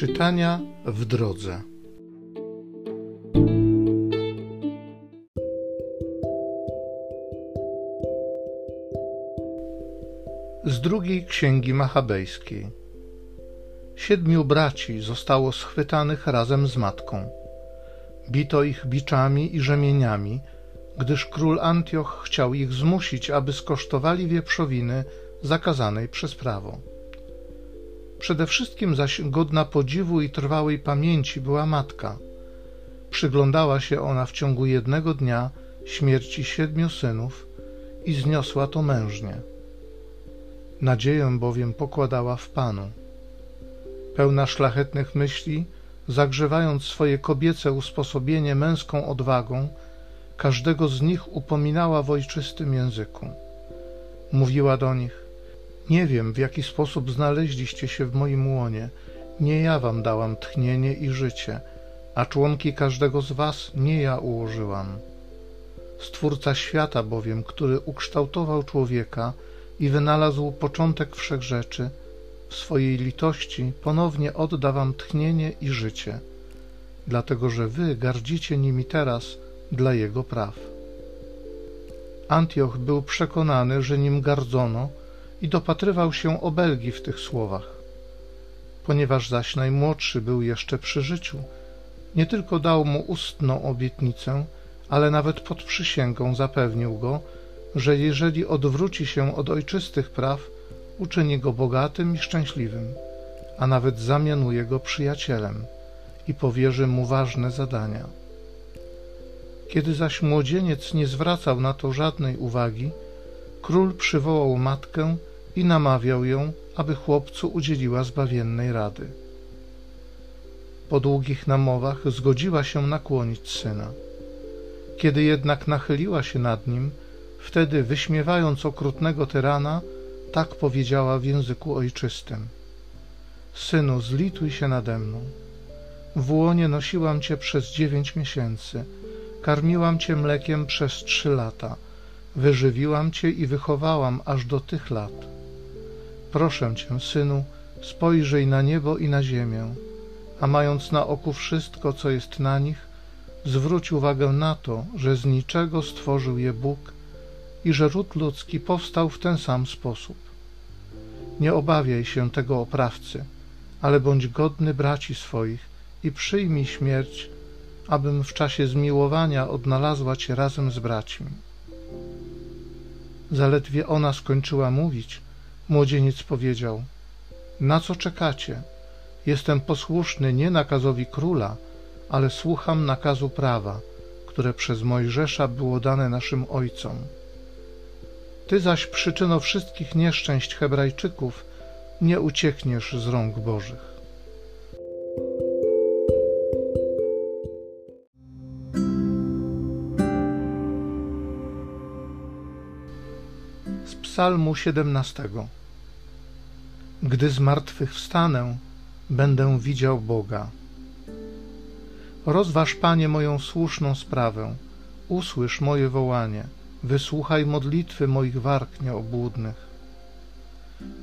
Czytania w drodze. Z drugiej księgi machabejskiej. Siedmiu braci zostało schwytanych razem z matką. Bito ich biczami i rzemieniami, gdyż król Antioch chciał ich zmusić, aby skosztowali wieprzowiny zakazanej przez prawo. Przede wszystkim zaś godna podziwu i trwałej pamięci była matka. Przyglądała się ona w ciągu jednego dnia śmierci siedmiu synów i zniosła to mężnie. Nadzieję bowiem pokładała w Panu. Pełna szlachetnych myśli, zagrzewając swoje kobiece usposobienie męską odwagą, każdego z nich upominała w ojczystym języku. Mówiła do nich: Nie wiem, w jaki sposób znaleźliście się w moim łonie. Nie ja wam dałam tchnienie i życie, a członki każdego z was nie ja ułożyłam. Stwórca świata bowiem, który ukształtował człowieka i wynalazł początek wszechrzeczy, w swojej litości ponownie odda wam tchnienie i życie, dlatego że wy gardzicie nimi teraz dla jego praw. Antioch był przekonany, że nim gardzono i dopatrywał się obelgi w tych słowach. Ponieważ zaś najmłodszy był jeszcze przy życiu, nie tylko dał mu ustną obietnicę, ale nawet pod przysięgą zapewnił go, że jeżeli odwróci się od ojczystych praw, uczyni go bogatym i szczęśliwym, a nawet zamianuje go przyjacielem i powierzy mu ważne zadania. Kiedy zaś młodzieniec nie zwracał na to żadnej uwagi, król przywołał matkę i namawiał ją, aby chłopcu udzieliła zbawiennej rady. Po długich namowach zgodziła się nakłonić syna. Kiedy jednak nachyliła się nad nim, wtedy, wyśmiewając okrutnego tyrana, tak powiedziała w języku ojczystym: Synu, zlituj się nade mną. W łonie nosiłam cię przez dziewięć miesięcy, karmiłam cię mlekiem przez trzy lata, wyżywiłam cię i wychowałam aż do tych lat. Proszę cię, synu, spojrzyj na niebo i na ziemię, a mając na oku wszystko, co jest na nich, zwróć uwagę na to, że z niczego stworzył je Bóg i że ród ludzki powstał w ten sam sposób. Nie obawiaj się tego oprawcy, ale bądź godny braci swoich i przyjmij śmierć, abym w czasie zmiłowania odnalazła cię razem z braćmi. Zaledwie ona skończyła mówić, młodzieniec powiedział: Na co czekacie? Jestem posłuszny nie nakazowi króla, ale słucham nakazu prawa, które przez Mojżesza było dane naszym ojcom. Ty zaś, przyczyno wszystkich nieszczęść Hebrajczyków, nie uciekniesz z rąk Bożych. Z Psalmu 17 Gdy z martwych wstanę, będę widział Boga. Rozważ, Panie, moją słuszną sprawę, usłysz moje wołanie – Wysłuchaj modlitwy moich warg nieobłudnych.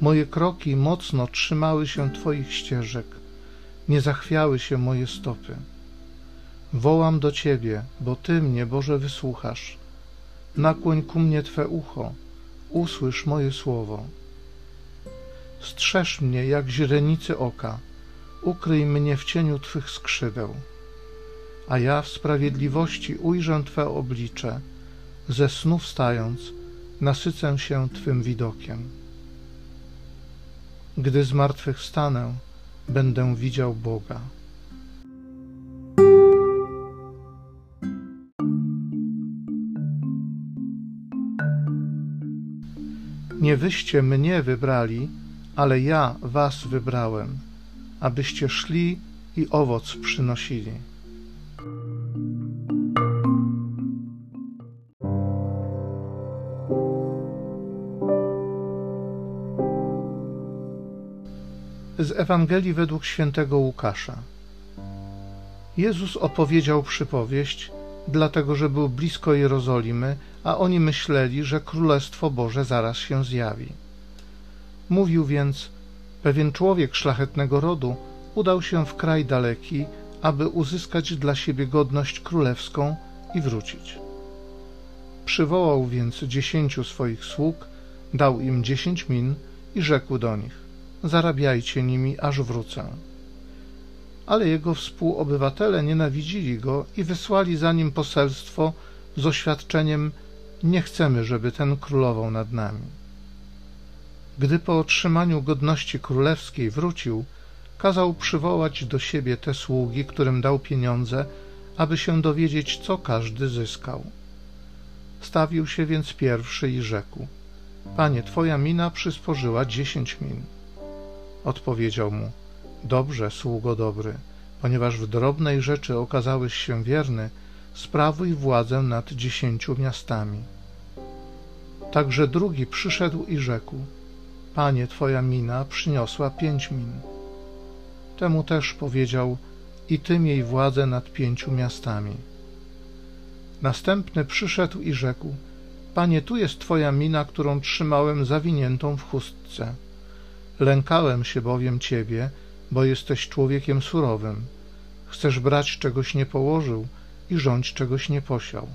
Moje kroki mocno trzymały się Twoich ścieżek, nie zachwiały się moje stopy. Wołam do Ciebie, bo Ty mnie, Boże, wysłuchasz. Nakłoń ku mnie Twe ucho, usłysz moje słowo. Strzeż mnie jak źrenicy oka, ukryj mnie w cieniu Twych skrzydeł. A ja w sprawiedliwości ujrzę Twe oblicze, ze snu wstając, nasycę się Twym widokiem. Gdy z martwych stanę, będę widział Boga. Nie wyście mnie wybrali, ale ja was wybrałem, abyście szli i owoc przynosili. z Ewangelii według świętego Łukasza. Jezus opowiedział przypowieść, dlatego że był blisko Jerozolimy, a oni myśleli, że Królestwo Boże zaraz się zjawi. Mówił więc: Pewien człowiek szlachetnego rodu udał się w kraj daleki, aby uzyskać dla siebie godność królewską i wrócić. Przywołał więc dziesięciu swoich sług, dał im dziesięć min i rzekł do nich: Zarabiajcie nimi, aż wrócę. Ale jego współobywatele nienawidzili go i wysłali za nim poselstwo z oświadczeniem: Nie chcemy, żeby ten królował nad nami. Gdy po otrzymaniu godności królewskiej wrócił, kazał przywołać do siebie te sługi, którym dał pieniądze, aby się dowiedzieć, co każdy zyskał. Stawił się więc pierwszy i rzekł: Panie, twoja mina przysporzyła dziesięć min. Odpowiedział mu: Dobrze, sługo dobry, ponieważ w drobnej rzeczy okazałeś się wierny, sprawuj władzę nad dziesięciu miastami. Także drugi przyszedł i rzekł: Panie, twoja mina przyniosła pięć min. Temu też powiedział: I ty miej władzę nad pięciu miastami. Następny przyszedł i rzekł: Panie, tu jest twoja mina, którą trzymałem zawiniętą w chustce. Lękałem się bowiem ciebie, bo jesteś człowiekiem surowym. Chcesz brać czegoś nie położył i rządź czegoś nie posiał.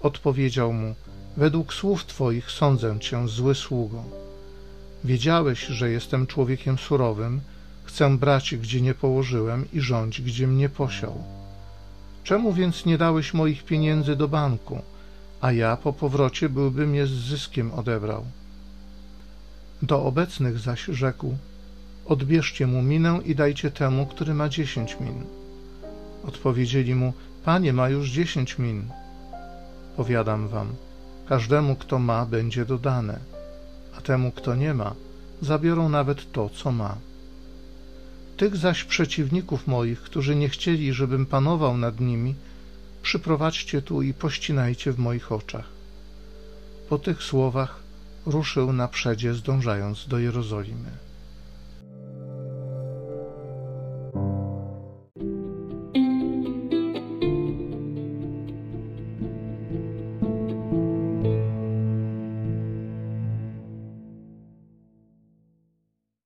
Odpowiedział mu: Według słów twoich sądzę cię, zły sługo. Wiedziałeś, że jestem człowiekiem surowym, chcę brać, gdzie nie położyłem i rządź, gdzie mnie posiał. Czemu więc nie dałeś moich pieniędzy do banku, a ja po powrocie byłbym je z zyskiem odebrał? Do obecnych zaś rzekł: Odbierzcie mu minę i dajcie temu, który ma dziesięć min. Odpowiedzieli mu: Panie ma już dziesięć min. Powiadam wam, każdemu, kto ma, będzie dodane, a temu, kto nie ma, zabiorą nawet to, co ma. Tych zaś przeciwników moich, którzy nie chcieli, żebym panował nad nimi, przyprowadźcie tu i pościnajcie w moich oczach. Po tych słowach ruszył na przedzie, zdążając do Jerozolimy.